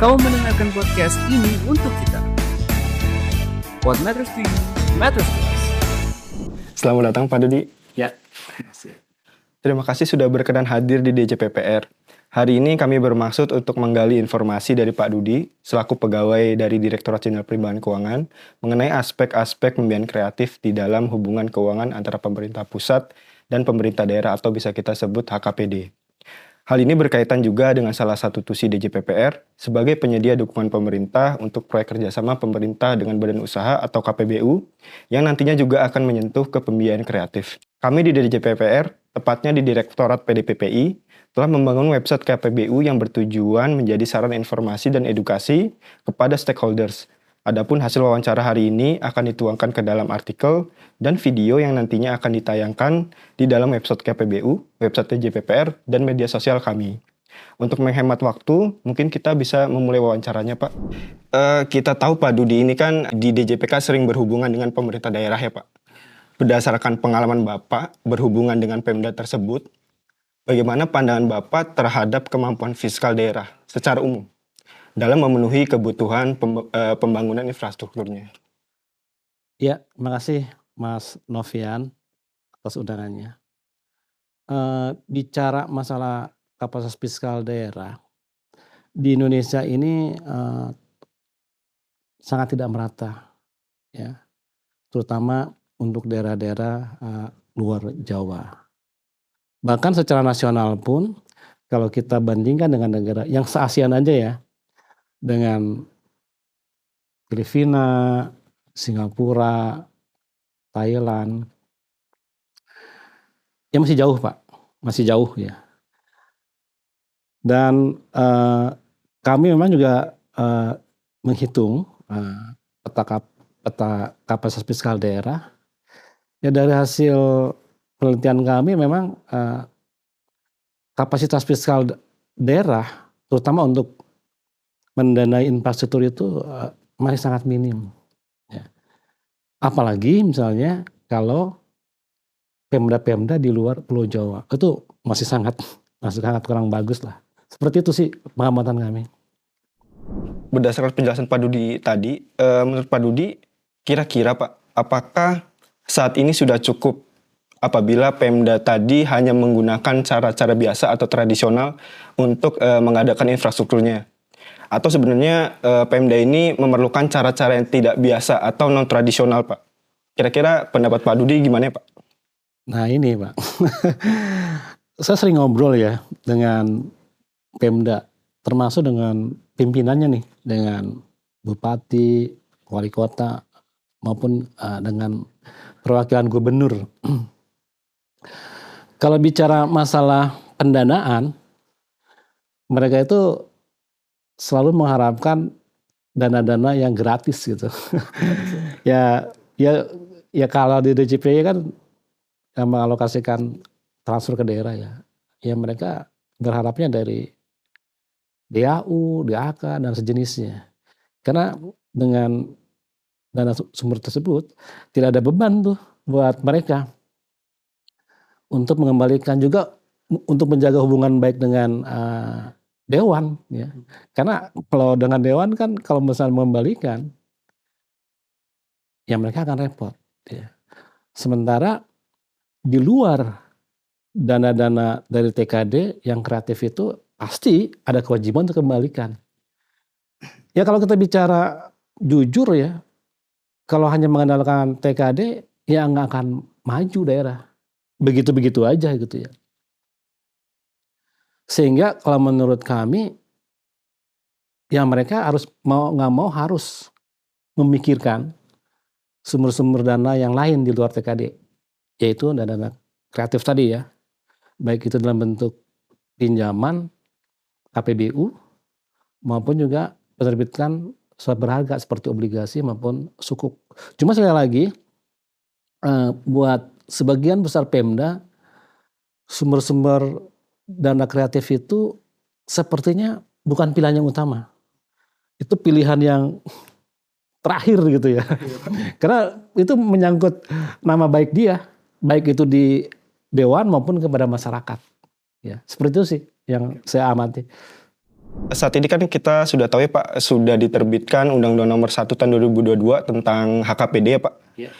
Kau mendengarkan podcast ini untuk kita. What matters to you, matters to us. Selamat datang Pak Dudi. Ya. Terima kasih sudah berkenan hadir di DJPPR. Hari ini kami bermaksud untuk menggali informasi dari Pak Dudi, selaku pegawai dari Direktorat Jenderal Perimbangan Keuangan, mengenai aspek-aspek pembiayaan kreatif di dalam hubungan keuangan antara pemerintah pusat dan pemerintah daerah atau bisa kita sebut HKPD. Hal ini berkaitan juga dengan salah satu tusi DJPPR sebagai penyedia dukungan pemerintah untuk proyek kerjasama pemerintah dengan badan usaha atau KPBU yang nantinya juga akan menyentuh ke pembiayaan kreatif. Kami di DJPPR, tepatnya di Direktorat PDPPI, telah membangun website KPBU yang bertujuan menjadi saran informasi dan edukasi kepada stakeholders Adapun hasil wawancara hari ini akan dituangkan ke dalam artikel dan video yang nantinya akan ditayangkan di dalam website KPBU, website JPPR, dan media sosial kami. Untuk menghemat waktu, mungkin kita bisa memulai wawancaranya, Pak. Uh, kita tahu Pak Dudi ini kan di DJPK sering berhubungan dengan pemerintah daerah ya, Pak. Berdasarkan pengalaman Bapak berhubungan dengan Pemda tersebut, bagaimana pandangan Bapak terhadap kemampuan fiskal daerah secara umum? Dalam memenuhi kebutuhan eh, pembangunan infrastrukturnya. Ya, terima kasih Mas Novian atas undangannya. Uh, bicara masalah kapasitas fiskal daerah di Indonesia ini uh, sangat tidak merata, ya, terutama untuk daerah-daerah uh, luar Jawa. Bahkan secara nasional pun, kalau kita bandingkan dengan negara yang se-ASEAN aja ya, dengan Filipina, Singapura, Thailand. Ya masih jauh Pak, masih jauh ya. Dan uh, kami memang juga uh, menghitung uh, peta, peta kapasitas fiskal daerah. Ya dari hasil penelitian kami memang uh, kapasitas fiskal daerah, terutama untuk mendanai infrastruktur itu uh, masih sangat minim. Ya. Apalagi misalnya kalau pemda-pemda di luar Pulau Jawa itu masih sangat masih sangat kurang bagus lah. Seperti itu sih pengamatan kami. Berdasarkan penjelasan Pak Dudi tadi, uh, menurut Pak Dudi, kira-kira Pak, apakah saat ini sudah cukup apabila Pemda tadi hanya menggunakan cara-cara biasa atau tradisional untuk uh, mengadakan infrastrukturnya? Atau sebenarnya uh, Pemda ini memerlukan cara-cara yang tidak biasa atau non tradisional, Pak? Kira-kira pendapat Pak Dudi gimana ya, Pak? Nah ini, Pak. Saya sering ngobrol ya dengan Pemda, termasuk dengan pimpinannya nih, dengan bupati, wali kota, maupun uh, dengan perwakilan gubernur. Kalau bicara masalah pendanaan, mereka itu selalu mengharapkan dana-dana yang gratis gitu. ya ya ya kalau di DJP kan yang mengalokasikan transfer ke daerah ya. Ya mereka berharapnya dari DAU, DAK dan sejenisnya. Karena dengan dana sumber tersebut tidak ada beban tuh buat mereka untuk mengembalikan juga untuk menjaga hubungan baik dengan uh, dewan ya. Karena kalau dengan dewan kan kalau misalnya membalikan ya mereka akan repot ya. Sementara di luar dana-dana dari TKD yang kreatif itu pasti ada kewajiban untuk kembalikan. Ya kalau kita bicara jujur ya, kalau hanya mengandalkan TKD ya nggak akan maju daerah. Begitu-begitu aja gitu ya. Sehingga kalau menurut kami, ya mereka harus mau nggak mau harus memikirkan sumber-sumber dana yang lain di luar TKD, yaitu dana-dana kreatif tadi ya, baik itu dalam bentuk pinjaman KPBU maupun juga penerbitan surat berharga seperti obligasi maupun sukuk. Cuma sekali lagi eh, buat sebagian besar Pemda sumber-sumber dana kreatif itu sepertinya bukan pilihan yang utama. Itu pilihan yang terakhir gitu ya. Karena itu menyangkut nama baik dia, baik itu di dewan maupun kepada masyarakat. Ya, seperti itu sih yang saya amati. Saat ini kan kita sudah tahu ya Pak, sudah diterbitkan Undang-Undang Nomor 1 Tahun 2022 tentang HKPD ya Pak. Ya.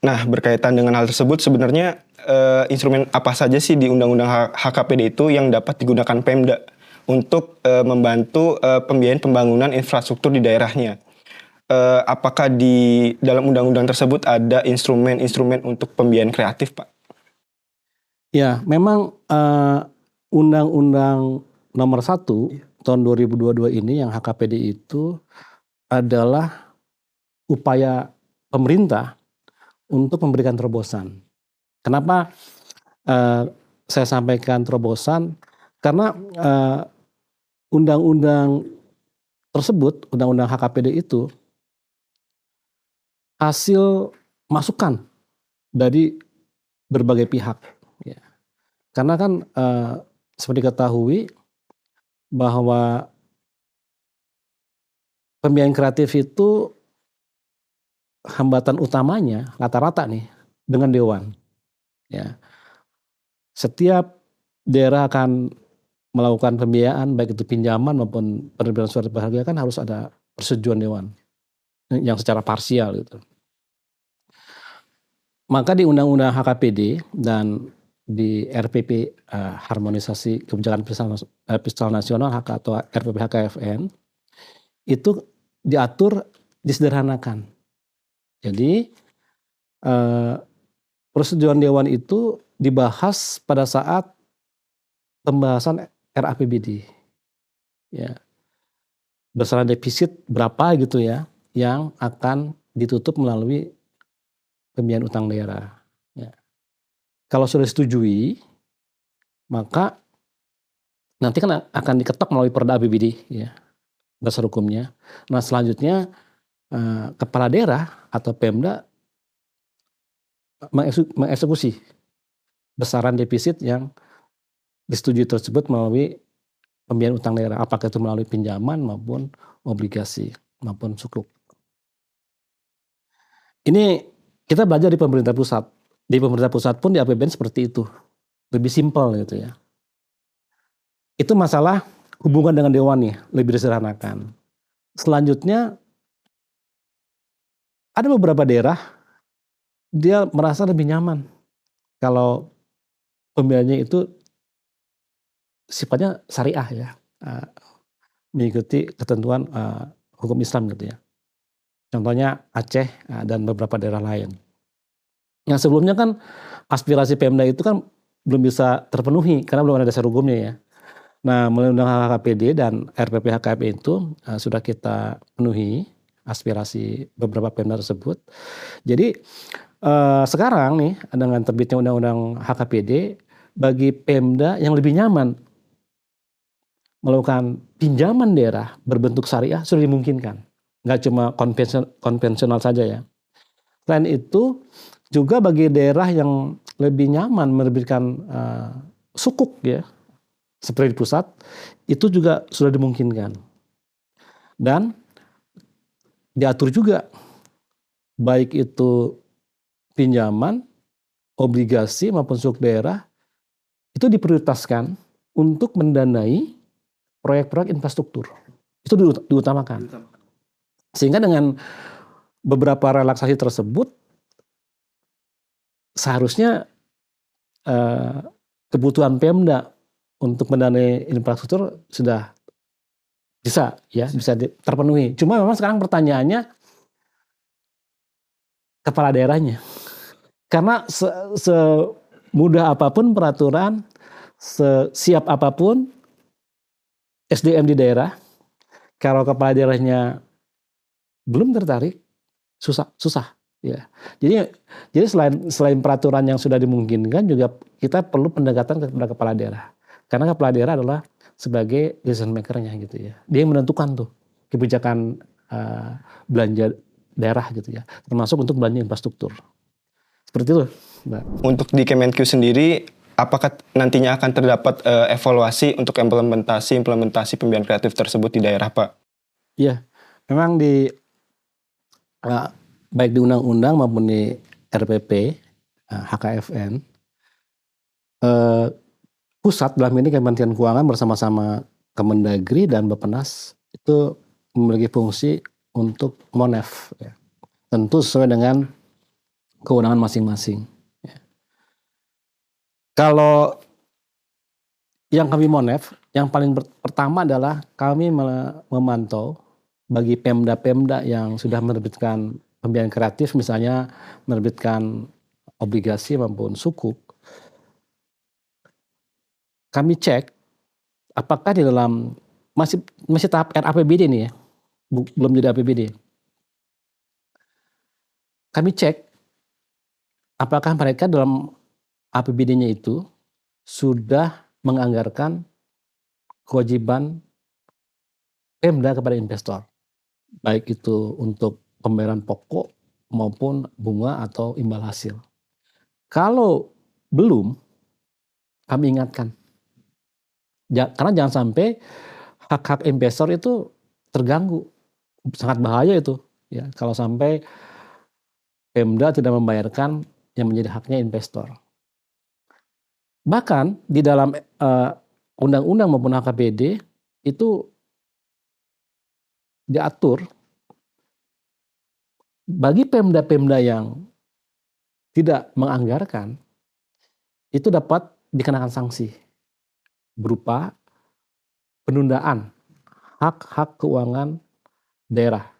Nah, berkaitan dengan hal tersebut sebenarnya eh, instrumen apa saja sih di Undang-Undang HKPD itu yang dapat digunakan Pemda untuk eh, membantu eh, pembiayaan pembangunan infrastruktur di daerahnya? Eh, apakah di dalam undang-undang tersebut ada instrumen-instrumen untuk pembiayaan kreatif, Pak? Ya, memang Undang-Undang Nomor 1 tahun 2022 ini yang HKPD itu adalah upaya pemerintah untuk memberikan terobosan. Kenapa uh, saya sampaikan terobosan? Karena uh, undang-undang tersebut, undang-undang HKPD itu hasil masukan dari berbagai pihak. Ya. Karena kan uh, seperti diketahui bahwa pembiayaan kreatif itu hambatan utamanya rata-rata nih dengan dewan. Ya. Setiap daerah akan melakukan pembiayaan baik itu pinjaman maupun penerbitan surat berharga kan harus ada persetujuan dewan yang secara parsial gitu. Maka di Undang-Undang HKPD dan di RPP uh, eh, harmonisasi kebijakan fiskal, uh, nasional HK atau RPP HKFN itu diatur disederhanakan jadi eh, persetujuan dewan itu dibahas pada saat pembahasan RAPBD. Ya. Besaran defisit berapa gitu ya yang akan ditutup melalui pembiayaan utang daerah. Ya. Kalau sudah disetujui, maka nanti kan akan diketok melalui perda APBD ya dasar hukumnya. Nah selanjutnya eh, kepala daerah atau Pemda mengeksekusi besaran defisit yang disetujui tersebut melalui pembiayaan utang daerah, apakah itu melalui pinjaman maupun obligasi maupun sukuk. Ini kita belajar di pemerintah pusat. Di pemerintah pusat pun di APBN seperti itu. Lebih simpel gitu ya. Itu masalah hubungan dengan dewan nih, lebih disederhanakan. Selanjutnya ada beberapa daerah dia merasa lebih nyaman kalau pembiayaannya itu sifatnya syariah ya, uh, mengikuti ketentuan uh, hukum Islam gitu ya. Contohnya Aceh uh, dan beberapa daerah lain. Yang sebelumnya kan aspirasi Pemda itu kan belum bisa terpenuhi karena belum ada dasar hukumnya ya. Nah, melalui undang HKPD dan RPP HKP itu uh, sudah kita penuhi aspirasi beberapa Pemda tersebut. Jadi eh, sekarang nih dengan terbitnya undang-undang HKPD bagi Pemda yang lebih nyaman melakukan pinjaman daerah berbentuk syariah sudah dimungkinkan. Nggak cuma konvensional, konvensional saja ya. Selain itu juga bagi daerah yang lebih nyaman menerbitkan uh, sukuk ya seperti di pusat itu juga sudah dimungkinkan. Dan diatur juga baik itu pinjaman, obligasi maupun suk daerah itu diprioritaskan untuk mendanai proyek-proyek infrastruktur. Itu diutamakan. Sehingga dengan beberapa relaksasi tersebut seharusnya eh, kebutuhan Pemda untuk mendanai infrastruktur sudah bisa ya, bisa terpenuhi. Cuma memang sekarang pertanyaannya kepala daerahnya. Karena se, semudah apa pun peraturan, sesiap apa pun SDM di daerah, kalau kepala daerahnya belum tertarik, susah, susah. Ya, jadi jadi selain selain peraturan yang sudah dimungkinkan juga kita perlu pendekatan kepada kepala daerah. Karena kepala daerah adalah sebagai decision makernya gitu ya. Dia yang menentukan tuh kebijakan uh, belanja daerah gitu ya, termasuk untuk belanja infrastruktur. Seperti itu, Mbak. Untuk di Kemenq sendiri, apakah nantinya akan terdapat uh, evaluasi untuk implementasi implementasi pembiayaan kreatif tersebut di daerah, Pak? Iya, memang di uh, baik di undang-undang maupun di RPP uh, HKFN uh, pusat dalam ini Kementerian Keuangan bersama-sama Kemendagri dan Bapenas itu memiliki fungsi untuk monef ya. tentu sesuai dengan kewenangan masing-masing ya. kalau yang kami monef yang paling pertama adalah kami memantau bagi pemda-pemda yang sudah menerbitkan pembiayaan kreatif misalnya menerbitkan obligasi maupun sukuk kami cek apakah di dalam masih masih tahap RAPBD nih ya belum jadi APBD. Kami cek apakah mereka dalam APBD-nya itu sudah menganggarkan kewajiban Pemda kepada investor. Baik itu untuk pembayaran pokok maupun bunga atau imbal hasil. Kalau belum, kami ingatkan. Karena jangan sampai hak-hak investor itu terganggu. Sangat bahaya itu ya. Kalau sampai Pemda tidak membayarkan yang menjadi haknya investor. Bahkan di dalam undang undang-undang maupun HKPD itu diatur bagi pemda-pemda yang tidak menganggarkan itu dapat dikenakan sanksi berupa penundaan hak-hak keuangan daerah,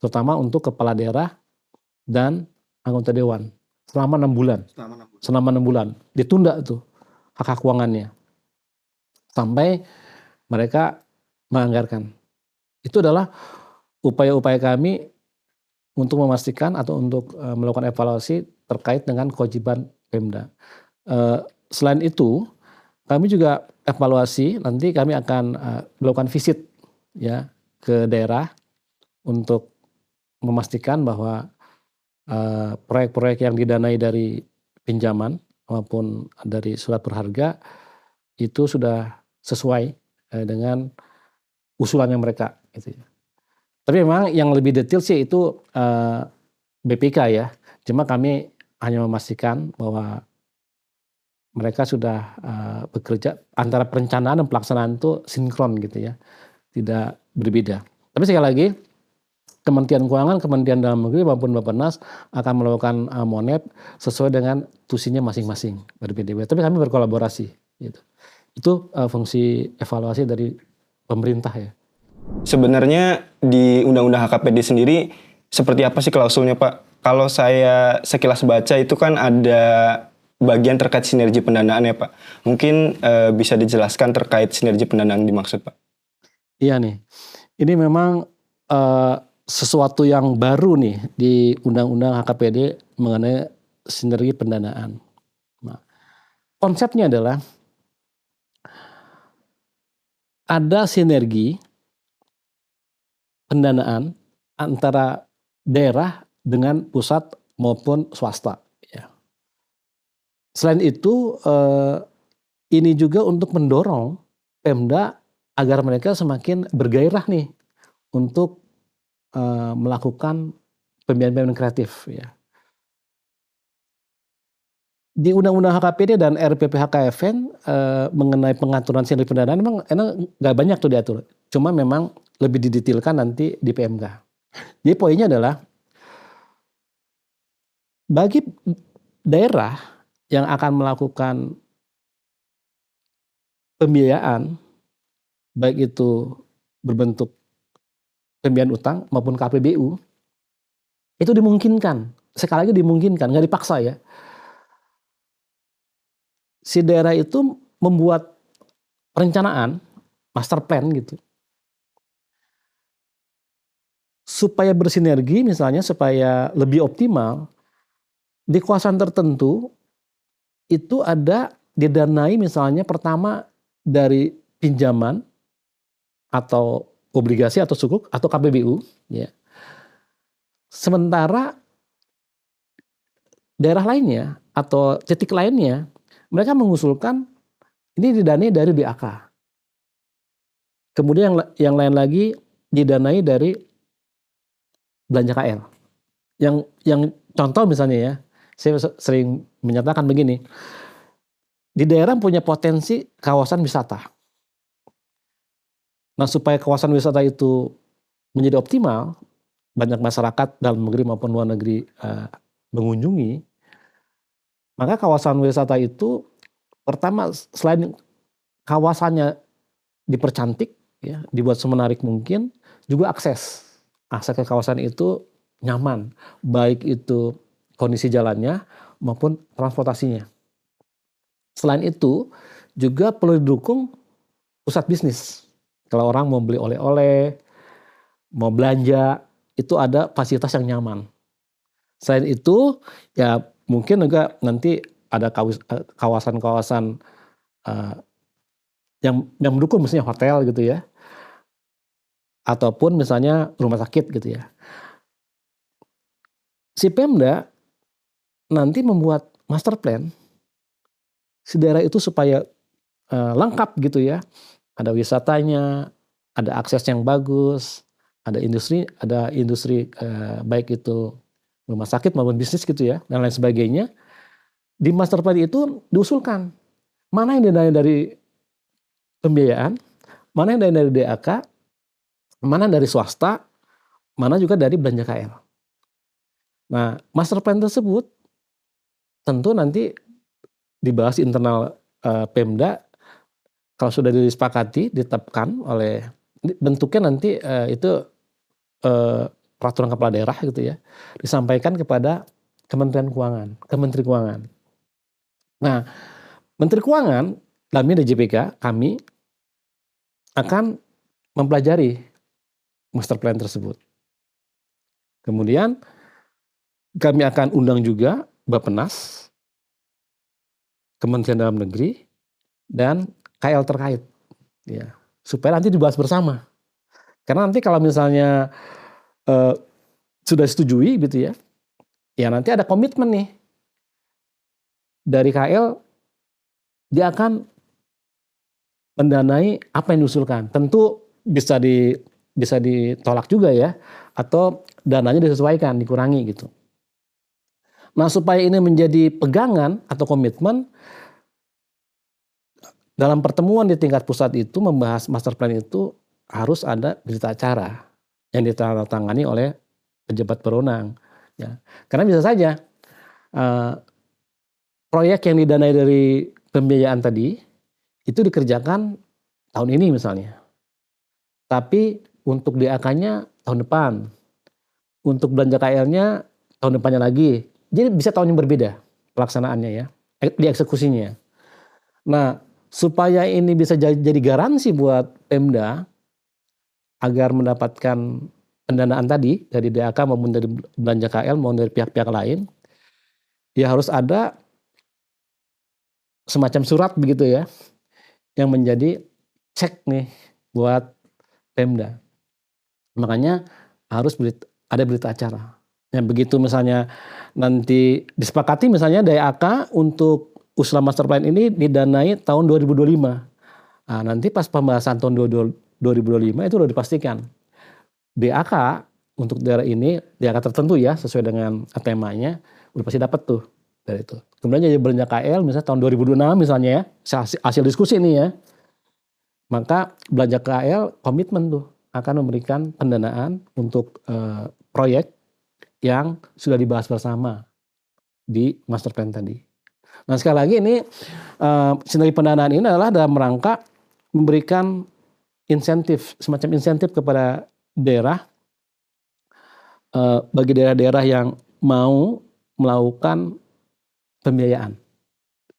terutama untuk kepala daerah dan anggota dewan selama enam bulan. Selama enam bulan. ditunda tuh hak hak keuangannya sampai mereka menganggarkan. Itu adalah upaya-upaya kami untuk memastikan atau untuk uh, melakukan evaluasi terkait dengan kewajiban Pemda. Uh, selain itu, kami juga evaluasi nanti kami akan uh, melakukan visit ya ke daerah untuk memastikan bahwa eh, proyek-proyek uh, yang didanai dari pinjaman maupun dari surat berharga itu sudah sesuai uh, dengan usulannya mereka gitu ya. Tapi memang yang lebih detail sih itu uh, BPK ya. Cuma kami hanya memastikan bahwa mereka sudah uh, bekerja antara perencanaan dan pelaksanaan itu sinkron gitu ya. Tidak berbeda. Tapi sekali lagi Kementerian Keuangan, Kementerian Dalam Negeri maupun Bappenas akan melakukan uh, monet sesuai dengan tusinya masing-masing berbeda-beda. Tapi kami berkolaborasi gitu. Itu uh, fungsi evaluasi dari pemerintah ya. Sebenarnya di Undang-Undang HKPD sendiri seperti apa sih klausulnya Pak? Kalau saya sekilas baca itu kan ada bagian terkait sinergi pendanaan ya Pak. Mungkin uh, bisa dijelaskan terkait sinergi pendanaan dimaksud Pak? Iya nih, ini memang uh, sesuatu yang baru nih di Undang-Undang HKPD mengenai sinergi pendanaan. Nah, konsepnya adalah ada sinergi pendanaan antara daerah dengan pusat maupun swasta. Selain itu, eh, ini juga untuk mendorong Pemda agar mereka semakin bergairah nih untuk uh, melakukan pembiayaan-pembiayaan kreatif ya. Di Undang-Undang HKPD dan RPP HKFN uh, mengenai pengaturan sinergi pendanaan memang enak nggak banyak tuh diatur. Cuma memang lebih didetailkan nanti di PMK. Jadi poinnya adalah bagi daerah yang akan melakukan pembiayaan baik itu berbentuk pembiayaan utang maupun KPBU itu dimungkinkan. Sekali lagi dimungkinkan nggak dipaksa ya. Si daerah itu membuat perencanaan master plan gitu. Supaya bersinergi misalnya supaya lebih optimal di kawasan tertentu itu ada didanai misalnya pertama dari pinjaman atau obligasi atau sukuk atau KPBU ya. Sementara daerah lainnya atau titik lainnya mereka mengusulkan ini didanai dari DAK. Kemudian yang yang lain lagi didanai dari belanja KL. Yang yang contoh misalnya ya, saya sering menyatakan begini. Di daerah punya potensi kawasan wisata Nah supaya kawasan wisata itu menjadi optimal, banyak masyarakat dalam negeri maupun luar negeri uh, mengunjungi, maka kawasan wisata itu pertama selain kawasannya dipercantik, ya, dibuat semenarik mungkin, juga akses. Akses ke kawasan itu nyaman, baik itu kondisi jalannya maupun transportasinya. Selain itu, juga perlu didukung pusat bisnis. Kalau orang mau beli oleh-oleh, mau belanja, itu ada fasilitas yang nyaman. Selain itu, ya mungkin juga nanti ada kawasan-kawasan uh, yang yang mendukung misalnya hotel gitu ya. Ataupun misalnya rumah sakit gitu ya. Si Pemda nanti membuat master plan si daerah itu supaya uh, lengkap gitu ya. Ada wisatanya, ada akses yang bagus, ada industri ada industri eh, baik itu rumah sakit maupun bisnis gitu ya dan lain sebagainya di master plan itu diusulkan mana yang dananya dari pembiayaan mana yang dari DAK mana dari swasta mana juga dari belanja KL nah master plan tersebut tentu nanti dibahas di internal eh, Pemda kalau sudah disepakati ditetapkan oleh bentuknya nanti eh, itu eh, peraturan kepala daerah gitu ya disampaikan kepada Kementerian Keuangan, Kementerian Keuangan. Nah, Menteri Keuangan dalam DJPK kami akan mempelajari master plan tersebut. Kemudian kami akan undang juga Bapenas, Kementerian Dalam Negeri, dan KL terkait, ya supaya nanti dibahas bersama. Karena nanti kalau misalnya uh, sudah setujui gitu ya, ya nanti ada komitmen nih dari KL dia akan mendanai apa yang diusulkan. Tentu bisa di bisa ditolak juga ya, atau dananya disesuaikan, dikurangi gitu. Nah supaya ini menjadi pegangan atau komitmen dalam pertemuan di tingkat pusat itu membahas master plan itu harus ada berita acara yang ditandatangani oleh pejabat berwenang. Ya. Karena bisa saja uh, proyek yang didanai dari pembiayaan tadi itu dikerjakan tahun ini misalnya. Tapi untuk DAK-nya tahun depan. Untuk belanja KL-nya tahun depannya lagi. Jadi bisa tahun yang berbeda pelaksanaannya ya, di eksekusinya. Nah, supaya ini bisa jadi garansi buat Pemda agar mendapatkan pendanaan tadi dari DAK maupun dari belanja KL maupun dari pihak-pihak lain, ya harus ada semacam surat begitu ya, yang menjadi cek nih buat Pemda. Makanya harus berita, ada berita acara. Yang begitu misalnya nanti disepakati misalnya DAK untuk usulan master plan ini didanai tahun 2025. Nah, nanti pas pembahasan tahun 2025 itu sudah dipastikan. DAK untuk daerah ini, DAK tertentu ya sesuai dengan temanya, udah pasti dapat tuh dari itu. Kemudian jadi belanja KL misalnya tahun 2026 misalnya ya, hasil diskusi ini ya. Maka belanja KL komitmen tuh akan memberikan pendanaan untuk uh, proyek yang sudah dibahas bersama di master plan tadi. Nah sekali lagi ini uh, sinergi pendanaan ini adalah dalam rangka memberikan insentif, semacam insentif kepada daerah uh, bagi daerah-daerah yang mau melakukan pembiayaan.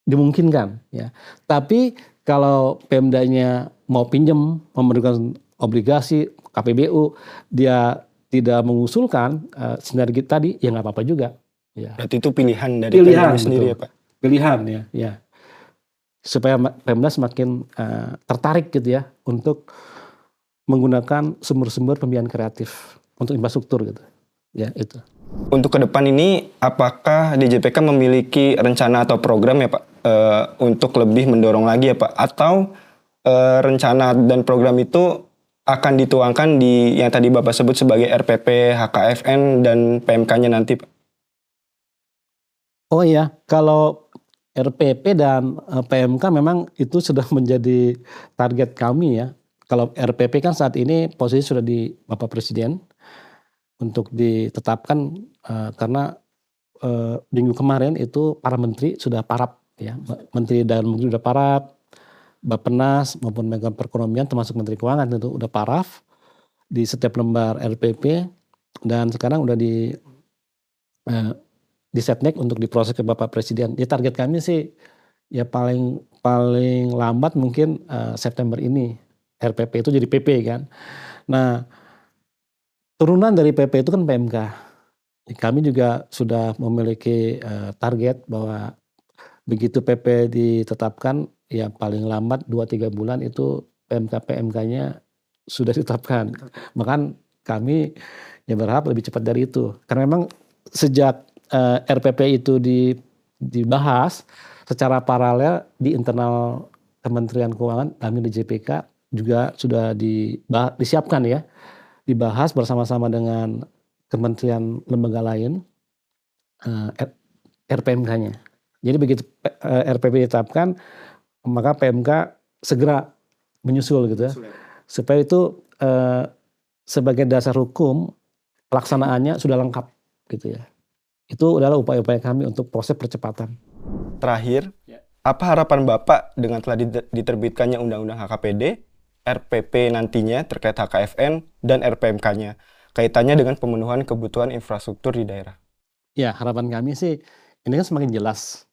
Dimungkinkan ya. Tapi kalau Pemdanya mau pinjam memberikan obligasi KPBU dia tidak mengusulkan uh, sinergi tadi ya nggak apa-apa juga. Ya. Berarti itu pilihan dari pilihan sendiri ya Pak. Pilihan ya, ya supaya Pemda semakin uh, tertarik gitu ya untuk menggunakan sumber-sumber pembiayaan kreatif untuk infrastruktur gitu. Ya, itu. Untuk ke depan ini apakah DJPK memiliki rencana atau program ya Pak uh, untuk lebih mendorong lagi ya Pak atau uh, rencana dan program itu akan dituangkan di yang tadi Bapak sebut sebagai RPP, HKFN dan PMK-nya nanti Pak? Oh iya, kalau RPP dan eh, PMK memang itu sudah menjadi target kami ya. kalau RPP kan saat ini posisi sudah di Bapak Presiden untuk ditetapkan uh, karena uh, minggu kemarin itu para menteri sudah parap ya menteri dan menteri sudah parap Bapenas maupun Megang Perekonomian termasuk Menteri Keuangan itu udah paraf di setiap lembar RPP dan sekarang udah di uh, di setnek untuk diproses ke Bapak Presiden. Ya target kami sih ya paling paling lambat mungkin uh, September ini RPP itu jadi PP kan. Nah, turunan dari PP itu kan PMK. Kami juga sudah memiliki uh, target bahwa begitu PP ditetapkan ya paling lambat 2-3 bulan itu PMK PMK-nya sudah ditetapkan. Bahkan kami ya berharap lebih cepat dari itu. Karena memang sejak uh, eh, RPP itu di, dibahas secara paralel di internal Kementerian Keuangan, kami di JPK juga sudah disiapkan ya, dibahas bersama-sama dengan kementerian lembaga lain uh, eh, RPMK-nya. Jadi begitu uh, eh, RPP ditetapkan, maka PMK segera menyusul gitu ya, supaya itu uh, sebagai dasar hukum pelaksanaannya sudah lengkap gitu ya. Itu adalah upaya-upaya kami untuk proses percepatan. Terakhir, ya. apa harapan Bapak dengan telah diterbitkannya Undang-Undang HKPD RPP nantinya terkait HKFN dan RPMK-nya. Kaitannya dengan pemenuhan kebutuhan infrastruktur di daerah. Ya, harapan kami sih ini kan semakin jelas.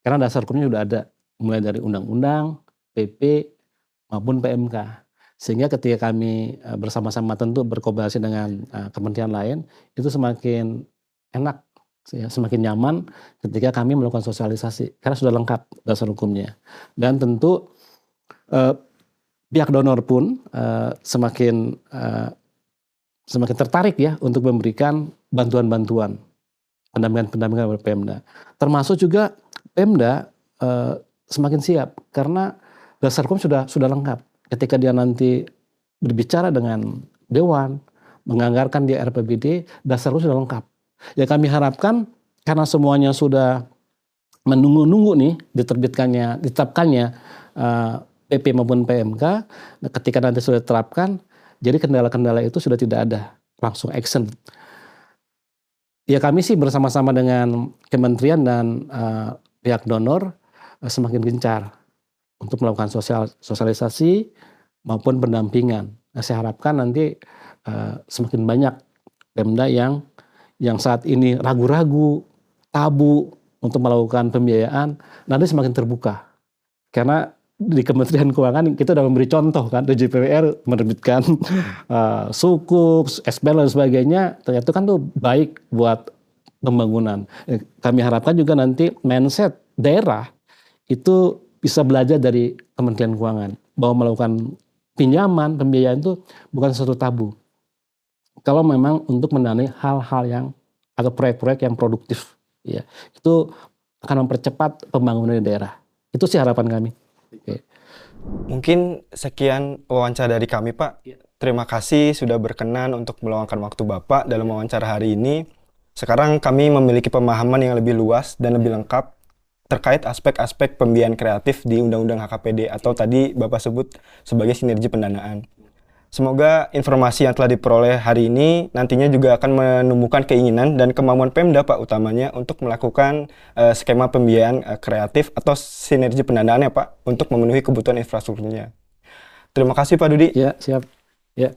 Karena dasar hukumnya sudah ada. Mulai dari undang-undang, PP, maupun PMK. Sehingga ketika kami eh, bersama-sama tentu berkolaborasi dengan eh, kementerian lain, itu semakin enak, ya, semakin nyaman ketika kami melakukan sosialisasi. Karena sudah lengkap dasar hukumnya. Dan tentu eh, pihak donor pun uh, semakin uh, semakin tertarik ya untuk memberikan bantuan-bantuan pendampingan-pendampingan kepada Pemda. Termasuk juga Pemda uh, semakin siap karena dasar hukum sudah sudah lengkap. Ketika dia nanti berbicara dengan dewan, menganggarkan di RPBD, dasar hukum sudah lengkap. Ya kami harapkan karena semuanya sudah menunggu-nunggu nih diterbitkannya, ditetapkannya uh, PP maupun PMK ketika nanti sudah diterapkan jadi kendala-kendala itu sudah tidak ada langsung action ya kami sih bersama-sama dengan kementerian dan uh, pihak donor semakin gencar untuk melakukan sosial sosialisasi maupun pendampingan. Nah, saya harapkan nanti uh, semakin banyak Pemda yang yang saat ini ragu-ragu tabu untuk melakukan pembiayaan nanti semakin terbuka. Karena di Kementerian Keuangan kita sudah memberi contoh kan DJPWR menerbitkan uh, suku, SBL dan sebagainya. Ternyata kan tuh baik buat pembangunan. Eh, kami harapkan juga nanti mindset daerah itu bisa belajar dari Kementerian Keuangan bahwa melakukan pinjaman, pembiayaan itu bukan sesuatu tabu. Kalau memang untuk mendanai hal-hal yang atau proyek-proyek yang produktif, ya itu akan mempercepat pembangunan di daerah. Itu sih harapan kami. Oke. Mungkin sekian wawancara dari kami, Pak. Ya. Terima kasih sudah berkenan untuk meluangkan waktu Bapak dalam wawancara hari ini. Sekarang kami memiliki pemahaman yang lebih luas dan lebih lengkap terkait aspek-aspek pembiayaan kreatif di Undang-Undang HKPD atau tadi Bapak sebut sebagai sinergi pendanaan. Semoga informasi yang telah diperoleh hari ini nantinya juga akan menemukan keinginan dan kemampuan Pemda Pak utamanya untuk melakukan uh, skema pembiayaan uh, kreatif atau sinergi pendanaan ya Pak untuk memenuhi kebutuhan infrastrukturnya. Terima kasih Pak Dudi. Ya, siap. Ya.